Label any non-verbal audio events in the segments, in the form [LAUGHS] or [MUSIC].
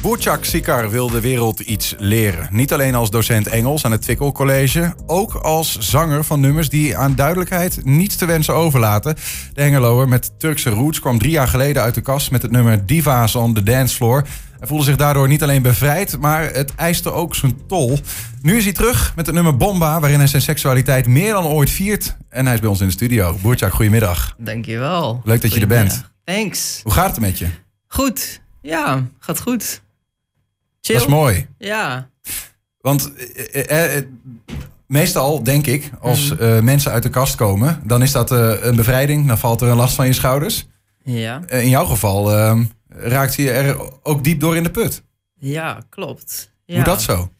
Boerchak Sikar wil de wereld iets leren. Niet alleen als docent Engels aan het Twickel College, ook als zanger van nummers die aan duidelijkheid niets te wensen overlaten. De Hengeloer met Turkse roots kwam drie jaar geleden uit de kast met het nummer Diva's on the Dance Floor. Hij voelde zich daardoor niet alleen bevrijd, maar het eiste ook zijn tol. Nu is hij terug met het nummer Bomba, waarin hij zijn seksualiteit meer dan ooit viert. En hij is bij ons in de studio. Boerchak, goedemiddag. Dankjewel. Leuk dat je er bent. Thanks. Hoe gaat het met je? Goed. Ja, gaat goed. Chill. Dat is mooi. Ja. Want eh, eh, eh, meestal denk ik, als Mhm. eh, mensen uit de kast komen, dan is dat een bevrijding. Dan valt er een last van je schouders. Ja. In jouw geval eh, raakt je er ook diep door in de put. Ja, klopt. Ja. Hoe dat zo?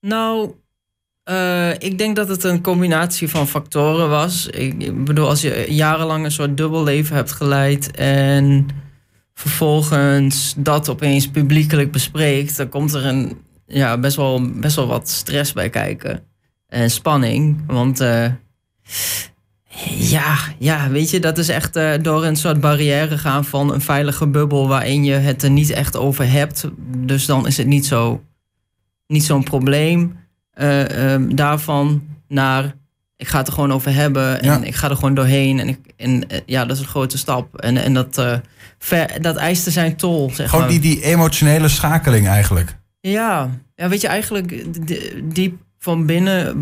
Nou, ik denk dat het een combinatie van factoren was. Ik, ik bedoel, als je jarenlang een soort dubbel leven hebt geleid en vervolgens dat opeens publiekelijk bespreekt, dan komt er een, ja, best, wel, best wel wat stress bij kijken. En spanning. Want eh, ja, ja, weet je, dat is echt eh, door een soort barrière gaan van een veilige bubbel waarin je het er niet echt over hebt. Dus dan is het niet zo niet zo'n probleem. eh, ehm, daarvan naar ik ga het er gewoon over hebben en Ja. ik ga er gewoon doorheen. En, ik, en eh, ja, dat is een grote stap. En, en dat, eh ver, dat eiste zijn tol, zeg Gewoon maar. die, die emotionele schakeling eigenlijk. Ja. ja, weet je, eigenlijk diep van binnen,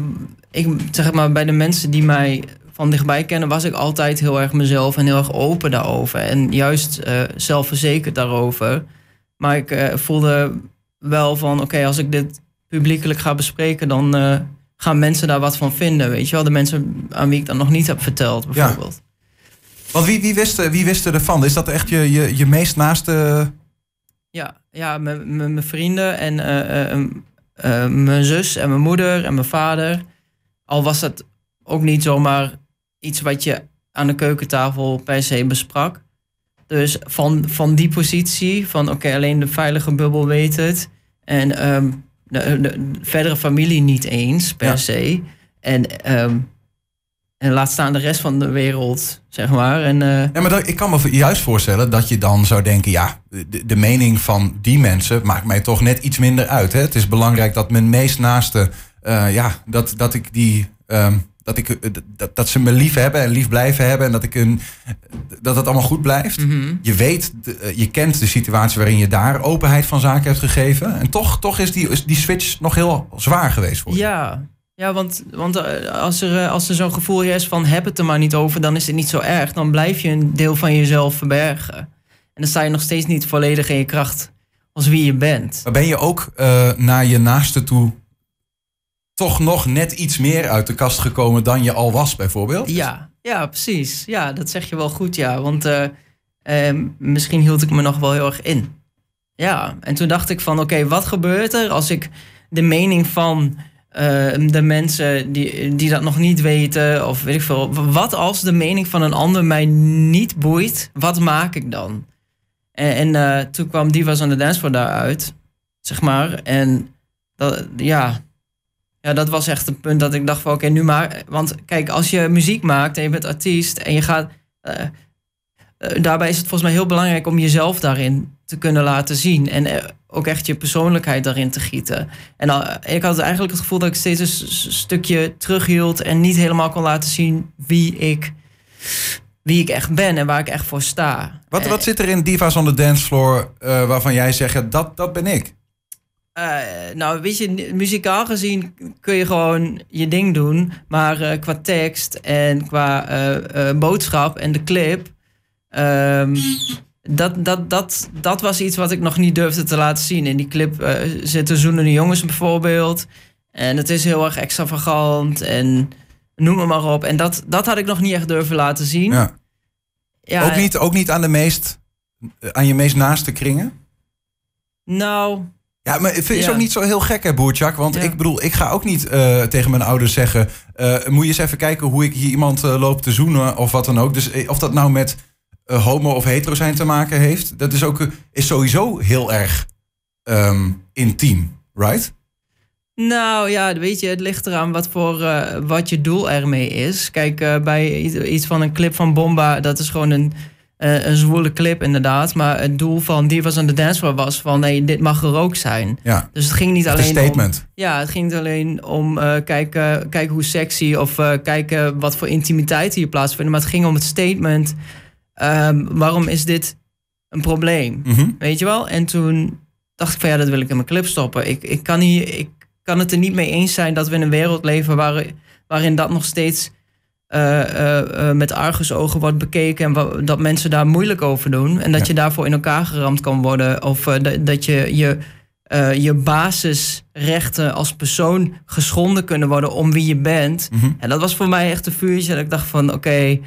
ik, zeg maar, bij de mensen die mij van dichtbij kennen, was ik altijd heel erg mezelf en heel erg open daarover. En juist eh, zelfverzekerd daarover. Maar ik voelde wel van, oké, als ik dit publiekelijk ga bespreken, dan gaan mensen daar wat van vinden. Weet je wel, de mensen aan wie ik dat nog niet heb verteld, bijvoorbeeld. Want wie, wie, wist, wie wist er ervan? Is dat echt je, je, je meest naaste... Ja, ja mijn- mijn mijn vrienden en eh, eh, eh, mijn zus en mijn moeder en mijn vader. Al was dat ook niet zomaar iets wat je aan de keukentafel per se besprak. Dus van, van die positie, van oké, alleen de veilige bubbel weet het. En ehm, de, de verdere familie niet eens per Ja. se. En, ehm, en laat staan de rest van de wereld, zeg maar. En, eh, Ja, maar dat, ik kan me juist voorstellen dat je dan zou denken... ja, de, de mening van die mensen maakt mij toch net iets minder uit. Hè? Het is belangrijk dat mijn meest naaste... eh, ja, dat, dat ik die... ehm, dat, ik, eh, dat, dat ze me lief hebben en lief blijven hebben... en dat, ik een, dat het allemaal goed blijft. mhm. Je weet, eh, je kent de situatie waarin je daar openheid van zaken hebt gegeven. En toch, toch is, die, is die switch nog heel zwaar geweest voor je. Ja, ja want, want eh, als er, als er zo'n gevoel is van heb het er maar niet over, dan is het niet zo erg. Dan blijf je een deel van jezelf verbergen. En dan sta je nog steeds niet volledig in je kracht als wie je bent. Maar ben je ook naar je naaste toe toch nog net iets meer uit de kast gekomen dan je al was, bijvoorbeeld? Ja, ja, precies. Ja, dat zeg je wel goed, ja. Want eh, eh, misschien hield ik me nog wel heel erg in. Ja, en toen dacht ik van, oké, wat gebeurt er als ik de mening van eh, de mensen die, die dat nog niet weten, of weet ik veel, wat als de mening van een ander mij niet boeit, wat maak ik dan? En, en eh, toen kwam Divas on the Dance Floor daaruit, zeg maar. En dat, ja, ja, dat was echt een punt dat ik dacht van oké, nu maar. Want kijk, als je muziek maakt en je bent artiest en je gaat. eh, eh, daarbij is het volgens mij heel belangrijk om jezelf daarin te kunnen laten zien. En eh, ook echt je persoonlijkheid daarin te gieten. En ik had eigenlijk het gevoel dat ik steeds een stukje terughield en niet helemaal kon laten zien wie ik, wie ik echt ben en waar ik echt voor sta. Wat, wat zit er in Divas on the Dance Floor waarvan jij zegt, dat, dat ben ik? Eh, nou, weet je, muzikaal gezien kun je gewoon je ding doen. Maar eh, qua tekst en qua eh, boodschap en de clip. ehm, dat, dat, dat, dat was iets wat ik nog niet durfde te laten zien. In die clip zitten zoenende jongens bijvoorbeeld. En het is heel erg extravagant en noem het maar op. En dat, dat had ik nog niet echt durven laten zien. Ja. Ja, ook, niet, ook niet aan, de meest, aan je meest naaste kringen? Nou, Ja, maar het is Ja. ook niet zo heel gek, hè, Boertjak? Want Ja. ik bedoel, ik ga ook niet eh, tegen mijn ouders zeggen... eh, moet je eens even kijken hoe ik hier iemand eh, loop te zoenen of wat dan ook. Dus of dat nou met homo of hetero zijn te maken heeft... dat is, ook, is sowieso heel erg ehm, intiem, right? Nou ja, weet je, het ligt eraan wat, voor, wat je doel ermee is. Kijk, bij iets, iets van een clip van Bomba, dat is gewoon een, eh, een zwoele clip inderdaad. Maar het doel van die was aan de dancefloor was van nee, dit mag er ook zijn. Ja. Dus het ging niet alleen statement. om... Ja, het ging niet alleen om eh, kijken, kijken hoe sexy of eh, kijken wat voor intimiteit hier plaatsvindt. Maar het ging om het statement. ehm, waarom is dit een probleem? Mhm. Weet je wel? En toen dacht ik van ja, dat wil ik in mijn clip stoppen. Ik, ik, kan, hier, ik kan het er niet mee eens zijn dat we in een wereld leven waar, waarin dat nog steeds eh, eh, met argusogen wordt bekeken en wa- dat mensen daar moeilijk over doen. En dat Ja. je daarvoor in elkaar geramd kan worden. Of dat- je je, je basisrechten als persoon geschonden kunnen worden om wie je bent. Mhm. En dat was voor mij echt een vuurtje. Dat ik dacht van oké,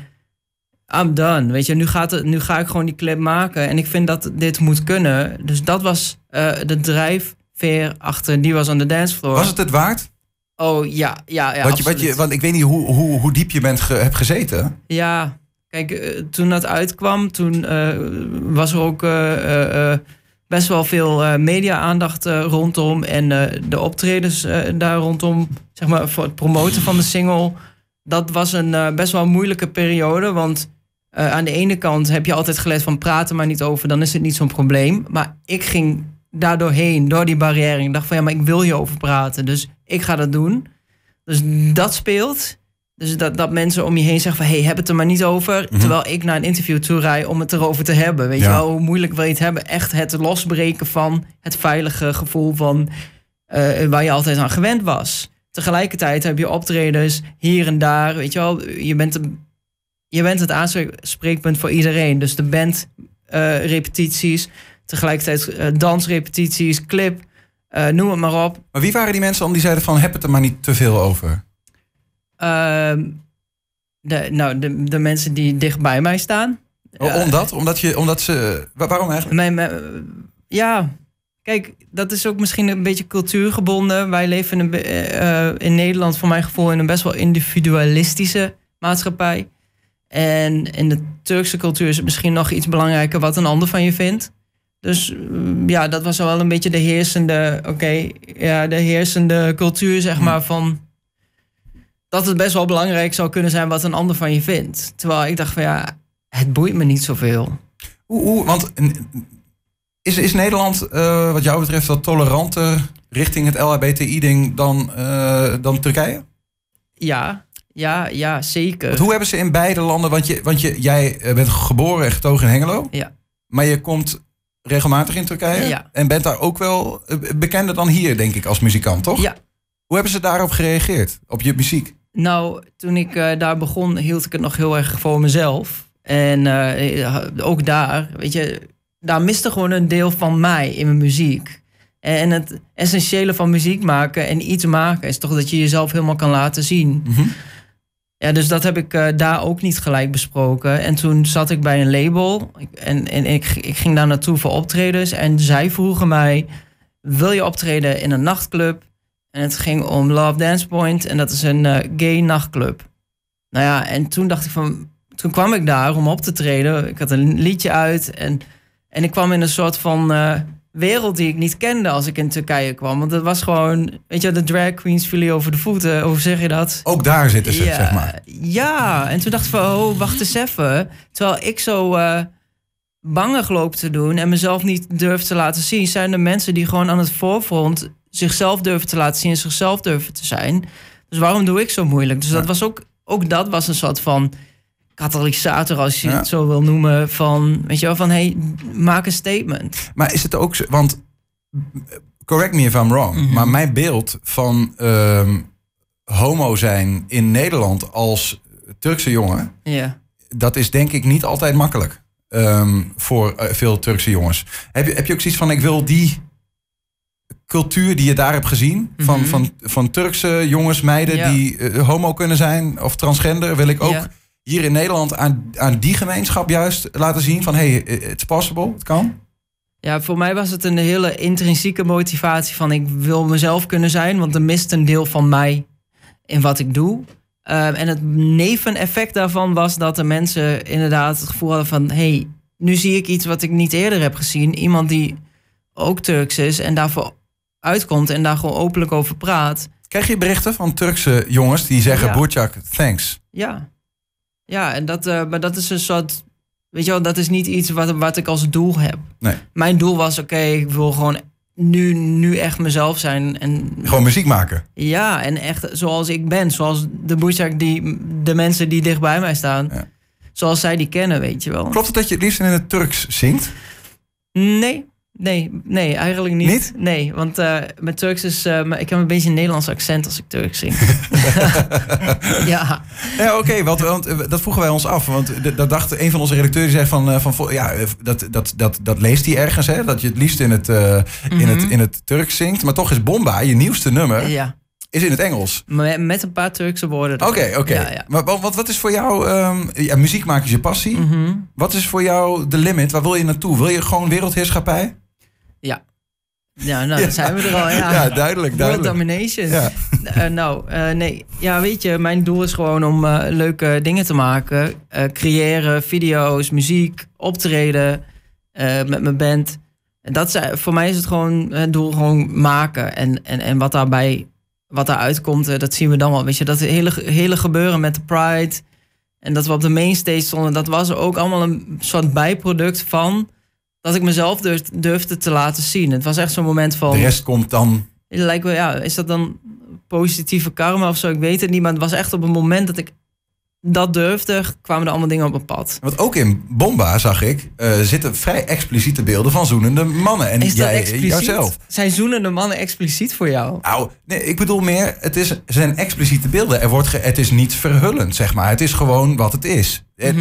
I'm done. Weet je, nu, gaat het, nu ga ik gewoon die clip maken. En ik vind dat dit moet kunnen. Dus dat was de drijfveer achter Die Was on the Dance Floor. Was het het waard? Oh ja, ja, ja. wat je, wat je, want ik weet niet hoe, hoe, hoe diep je bent ge- hebt gezeten. Ja, kijk, eh, toen dat uitkwam, toen eh, was er ook eh, best wel veel media-aandacht rondom. En de optredens daar rondom, zeg maar, voor het promoten van de single. Dat was een best wel moeilijke periode, want aan de ene kant heb je altijd geleerd van praten maar niet over, dan is het niet zo'n probleem. Maar ik ging daardoorheen, door die barrière. Ik dacht van ja, maar ik wil hierover praten, dus ik ga dat doen. Dus dat speelt. Dus dat, dat mensen om je heen zeggen van... hey, heb het er maar niet over. Terwijl ik naar een interview toe rijd om het erover te hebben. Weet Ja. je wel, hoe moeilijk wil je het hebben? Echt het losbreken van het veilige gevoel van... eh, waar je altijd aan gewend was. Tegelijkertijd heb je optredens hier en daar. Weet je wel, je bent, je bent het aanspreekpunt voor iedereen. Dus de band eh, repetities. Tegelijkertijd eh, dansrepetities, clip. eh, noem het maar op. Maar wie waren die mensen dan die zeiden van heb het er maar niet te veel over? Ehm, de, nou, de, de mensen die dicht bij mij staan. O- Omdat? Omdat, je, omdat ze... wa- Waarom eigenlijk? Mijn, mijn- ja, kijk, dat is ook misschien een beetje cultuurgebonden. Wij leven in, een, eh, eh, in Nederland, voor mijn gevoel, in een best wel individualistische maatschappij. En in de Turkse cultuur is het misschien nog iets belangrijker wat een ander van je vindt. Dus mm, ja, dat was wel een beetje de heersende, oké, ja, de heersende cultuur, zeg maar, van dat het best wel belangrijk zou kunnen zijn wat een ander van je vindt. Terwijl ik dacht van ja, het boeit me niet zoveel. Hoe, hoe, want is, is Nederland eh, wat jou betreft wat toleranter richting het LHBTI-ding dan, eh, dan Turkije? Ja, ja, ja, zeker. Want hoe hebben ze in beide landen... Want, je, want je, jij eh, bent geboren en getogen in Hengelo. Ja. Maar je komt regelmatig in Turkije. Ja. En bent daar ook wel eh, bekender dan hier, denk ik, als muzikant, toch? Ja. Hoe hebben ze daarop gereageerd? Op je muziek? Nou, toen ik eh, daar begon, hield ik het nog heel erg voor mezelf. En eh, ook daar, weet je, daar miste gewoon een deel van mij in mijn muziek. En het essentiële van muziek maken en iets maken is toch dat je jezelf helemaal kan laten zien. Mhm. Ja, dus dat heb ik eh, daar ook niet gelijk besproken. En toen zat ik bij een label en, en ik, ik ging daar naartoe voor optredens. En zij vroegen mij, wil je optreden in een nachtclub? En het ging om Love Dance Point en dat is een eh, gay nachtclub. Nou ja, en toen dacht ik van, toen kwam ik daar om op te treden. Ik had een liedje uit en, en ik kwam in een soort van eh, wereld die ik niet kende als ik in Turkije kwam. Want het was gewoon, weet je, de drag queens vielen over de voeten. Hoe zeg je dat? Ook daar zitten ze, ja, zeg maar. Ja, en toen dacht ik van, oh, wacht eens even. Terwijl ik zo eh bangig loop te doen en mezelf niet durf te laten zien, zijn er mensen die gewoon aan het voorfront zichzelf durven te laten zien en zichzelf durven te zijn. Dus waarom doe ik zo moeilijk? Dus dat was ook, ook dat was een soort van katalysator, als je Ja. het zo wil noemen, van, weet je wel, van, hey, maak een statement. Maar is het ook zo, want correct me if I'm wrong, Mhm. maar mijn beeld van ehm, homo zijn in Nederland als Turkse jongen, Ja. dat is denk ik niet altijd makkelijk ehm, voor eh, veel Turkse jongens. Heb je, heb je ook zoiets van, ik wil die cultuur die je daar hebt gezien, van, Mhm. van, van Turkse jongens, meiden Ja. die eh, homo kunnen zijn of transgender, wil ik ook Ja. Hier in Nederland aan, aan die gemeenschap juist laten zien van, hey, it's possible, het kan. Ja, voor mij was het een hele intrinsieke motivatie van ik wil mezelf kunnen zijn, want er mist een deel van mij in wat ik doe. Ehm, en het neveneffect daarvan was dat de mensen inderdaad het gevoel hadden van hey, nu zie ik iets wat ik niet eerder heb gezien. Iemand die ook Turks is en daarvoor uitkomt en daar gewoon openlijk over praat. Krijg je berichten van Turkse jongens die zeggen, Ja. Burçak, thanks. Ja, ja en dat, eh, maar dat is een soort weet je wel, dat is niet iets wat, wat ik als doel heb. Nee. Mijn doel was, oké, ik wil gewoon nu, nu echt mezelf zijn. En Gewoon muziek maken. ja, en echt zoals ik ben. Zoals de boezak die de mensen die dicht bij mij staan. Ja. Zoals zij die kennen, weet je wel. Klopt het dat je het liefst in het Turks zingt? Nee, nee, nee, eigenlijk niet. Niet? Nee, want eh mijn Turks is... eh, maar ik heb een beetje een Nederlands accent als ik Turks zing. [LAUGHS] ja, Ja, oké, want, want eh, dat vroegen wij ons af. Want dat dacht een van onze redacteurs, die zei van, van ja, dat, dat, dat, dat leest hij ergens, hè? Dat je het liefst in het, eh, in het, in het Turks zingt. Maar toch is Bomba, je nieuwste nummer, ja. is in het Engels. Met, met een paar Turkse woorden. Oké, oké. Ja, ja. Maar wat, wat- is voor jou, ehm, ja, muziek maken is je passie. Mhm. Wat is voor jou de limit? Waar wil je naartoe? Wil je gewoon wereldheerschappij? Ja. Ja, nou, dan zijn we er al. Ja, [LAUGHS] Ja, duidelijk, World duidelijk. domination. Ja. [LAUGHS] Eh, nou, eh, nee. Ja, weet je, mijn doel is gewoon om eh, leuke dingen te maken. Creëren, video's, muziek, optreden met mijn band. En dat is, voor mij is het gewoon het doel gewoon maken. En, en, en wat daarbij, wat daaruit komt, dat zien we dan wel. Weet je, dat hele, hele gebeuren met de Pride. En dat we op de mainstage stonden, dat was ook allemaal een soort bijproduct van... dat ik mezelf durf, durfde te laten zien. Het was echt zo'n moment van... De rest komt dan... Lijkt wel, ja, is dat dan positieve karma of zo? Ik weet het niet, maar het was echt op een moment dat ik dat durfde, kwamen er allemaal dingen op mijn pad. Want ook in Bomba, zag ik, eh, zitten vrij expliciete beelden van zoenende mannen. En Is dat jij, expliciet? jouzelf. Zijn zoenende mannen expliciet voor jou? Nou, nee, ik bedoel meer, het is, zijn expliciete beelden. Er wordt ge- het is niet verhullend, zeg maar. Het is gewoon wat het is. Het-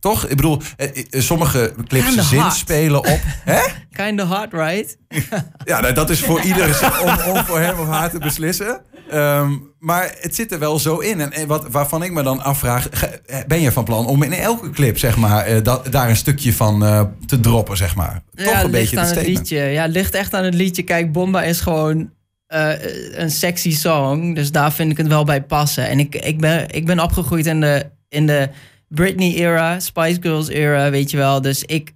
Toch? Ik bedoel, eh, eh, sommige clips Kinda zin spelen op. Hè? [LAUGHS] Kinda hard, right? [LAUGHS] Ja, nou, dat is voor ieder om, om voor hem of haar te beslissen. Ehm, maar het zit er wel zo in. En, en wat, waarvan ik me dan afvraag, ben je van plan om in elke clip, zeg maar, eh, dat, daar een stukje van eh, te droppen, zeg maar? Toch ja, een beetje aan het liedje. Ja, het ligt echt aan het liedje. Kijk, Bomba is gewoon eh, een sexy song. Dus daar vind ik het wel bij passen. En ik, ik, ben, ik ben opgegroeid in de, in de Britney-era, Spice Girls-era, weet je wel. Dus ik,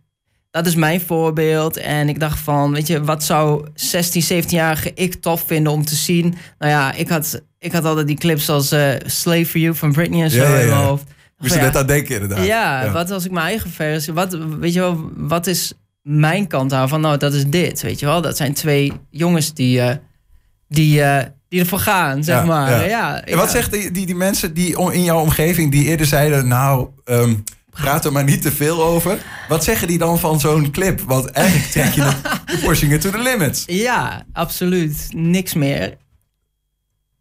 dat is mijn voorbeeld. En ik dacht van, weet je, wat zou 16, 17-jarige ik tof vinden om te zien? Nou ja, ik had, ik had altijd die clips als eh, Slave for You van Britney en zo Ja, ja, in mijn hoofd. Moest Ja. net aan denken, inderdaad. Ja, wat als ik mijn eigen versie... Wat, weet je wel, wat is mijn kant daarvan? Nou, dat is dit, weet je wel. Dat zijn twee jongens die, eh, die, eh, die ervoor gaan, zeg Ja, maar. ja. Ja. En wat zeggen die, die, die mensen die in jouw omgeving die eerder zeiden, nou, ehm, praat er maar niet te veel over. Wat zeggen die dan van zo'n clip? Want eigenlijk trek je you're pushing it to the limits. Ja, absoluut. Niks meer.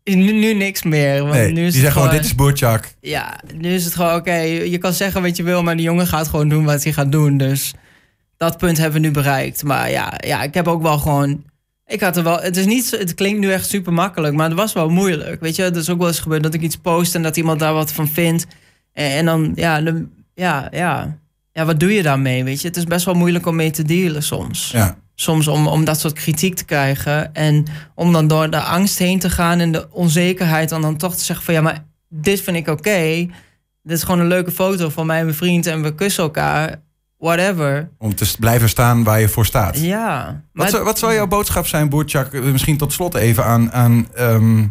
Nu, nu niks meer. Want Nee, nu die is zeggen het gewoon, dit is Boerchak. Ja, nu is het gewoon, oké, je kan zeggen wat je wil, maar die jongen gaat gewoon doen wat hij gaat doen. Dus dat punt hebben we nu bereikt. Maar ja, ja ik heb ook wel gewoon... Ik had er wel... Het, is niet, het klinkt nu echt super makkelijk, maar het was wel moeilijk. Weet je, het is ook wel eens gebeurd dat ik iets post en dat iemand daar wat van vindt. En, en dan, ja, ja, ja, ja, wat doe je daarmee, weet je? Het is best wel moeilijk om mee te dealen soms Ja. soms om, om dat soort kritiek te krijgen. En om dan door de angst heen te gaan en de onzekerheid. En dan toch te zeggen van ja, maar dit vind ik oké. Dit is gewoon een leuke foto van mij en mijn vriend en we kussen elkaar. Whatever. Om te blijven staan waar je voor staat. Ja. Wat, zou, wat zou jouw boodschap zijn, Boertjak? eh, Misschien tot slot even aan, aan, ehm,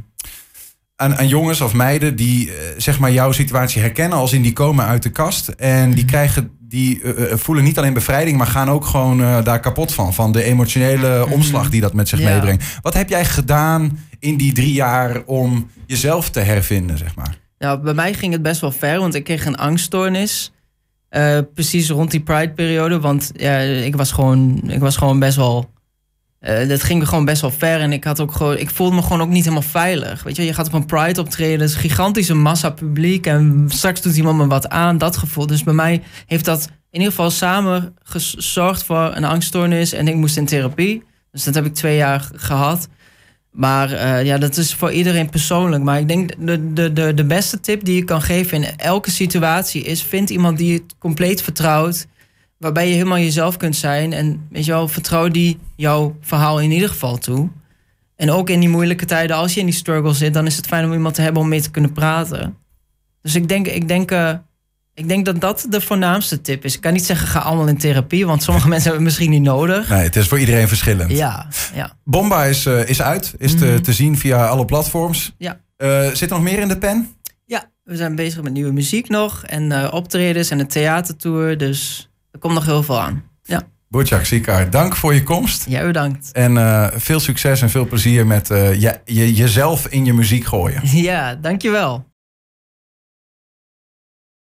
aan, aan jongens of meiden die eh, zeg maar jouw situatie herkennen als in die komen uit de kast. En die krijgen, die eh, voelen niet alleen bevrijding, maar gaan ook gewoon daar kapot van. Van de emotionele omslag die dat met zich Ja. meebrengt. Wat heb jij gedaan in die drie jaar om jezelf te hervinden, zeg maar? nou, bij mij ging het best wel ver, want ik kreeg een angststoornis. Eh, precies rond die Pride-periode. Want ja, ik, was gewoon, ik was gewoon best wel. eh dat ging gewoon best wel ver. En ik, had ook gewoon, ik voelde me gewoon ook niet helemaal veilig. Weet je, je gaat op een Pride optreden. Het is een gigantische massa publiek. En straks doet iemand me wat aan. Dat gevoel. Dus bij mij heeft dat in ieder geval samen gezorgd voor een angststoornis. En ik moest in therapie. Dus dat heb ik twee jaar gehad. Maar eh, ja, dat is voor iedereen persoonlijk. Maar ik denk de, de, de, de beste tip die je kan geven in elke situatie is: vind iemand die je compleet vertrouwt. Waarbij je helemaal jezelf kunt zijn. En weet je wel, vertrouw die jouw verhaal in ieder geval toe. En ook in die moeilijke tijden, als je in die struggle zit, dan is het fijn om iemand te hebben om mee te kunnen praten. Dus ik denk, ik denk, eh, ik denk dat dat de voornaamste tip is. Ik kan niet zeggen ga allemaal in therapie, want sommige [LAUGHS] mensen hebben het misschien niet nodig. Nee, het is voor iedereen verschillend. Ja, ja. Bomba is, eh, is uit, is mhm. te, zien via alle platforms. Ja. Uh, zit er nog meer in de pen? Ja, we zijn bezig met nieuwe muziek nog en eh, optredens en een theatertour. Dus er komt nog heel veel aan. Ja. Boetjak dank voor je komst. Jij bedankt. En veel succes en veel plezier met je, je, jezelf in je muziek gooien. [LAUGHS] Ja, dankjewel.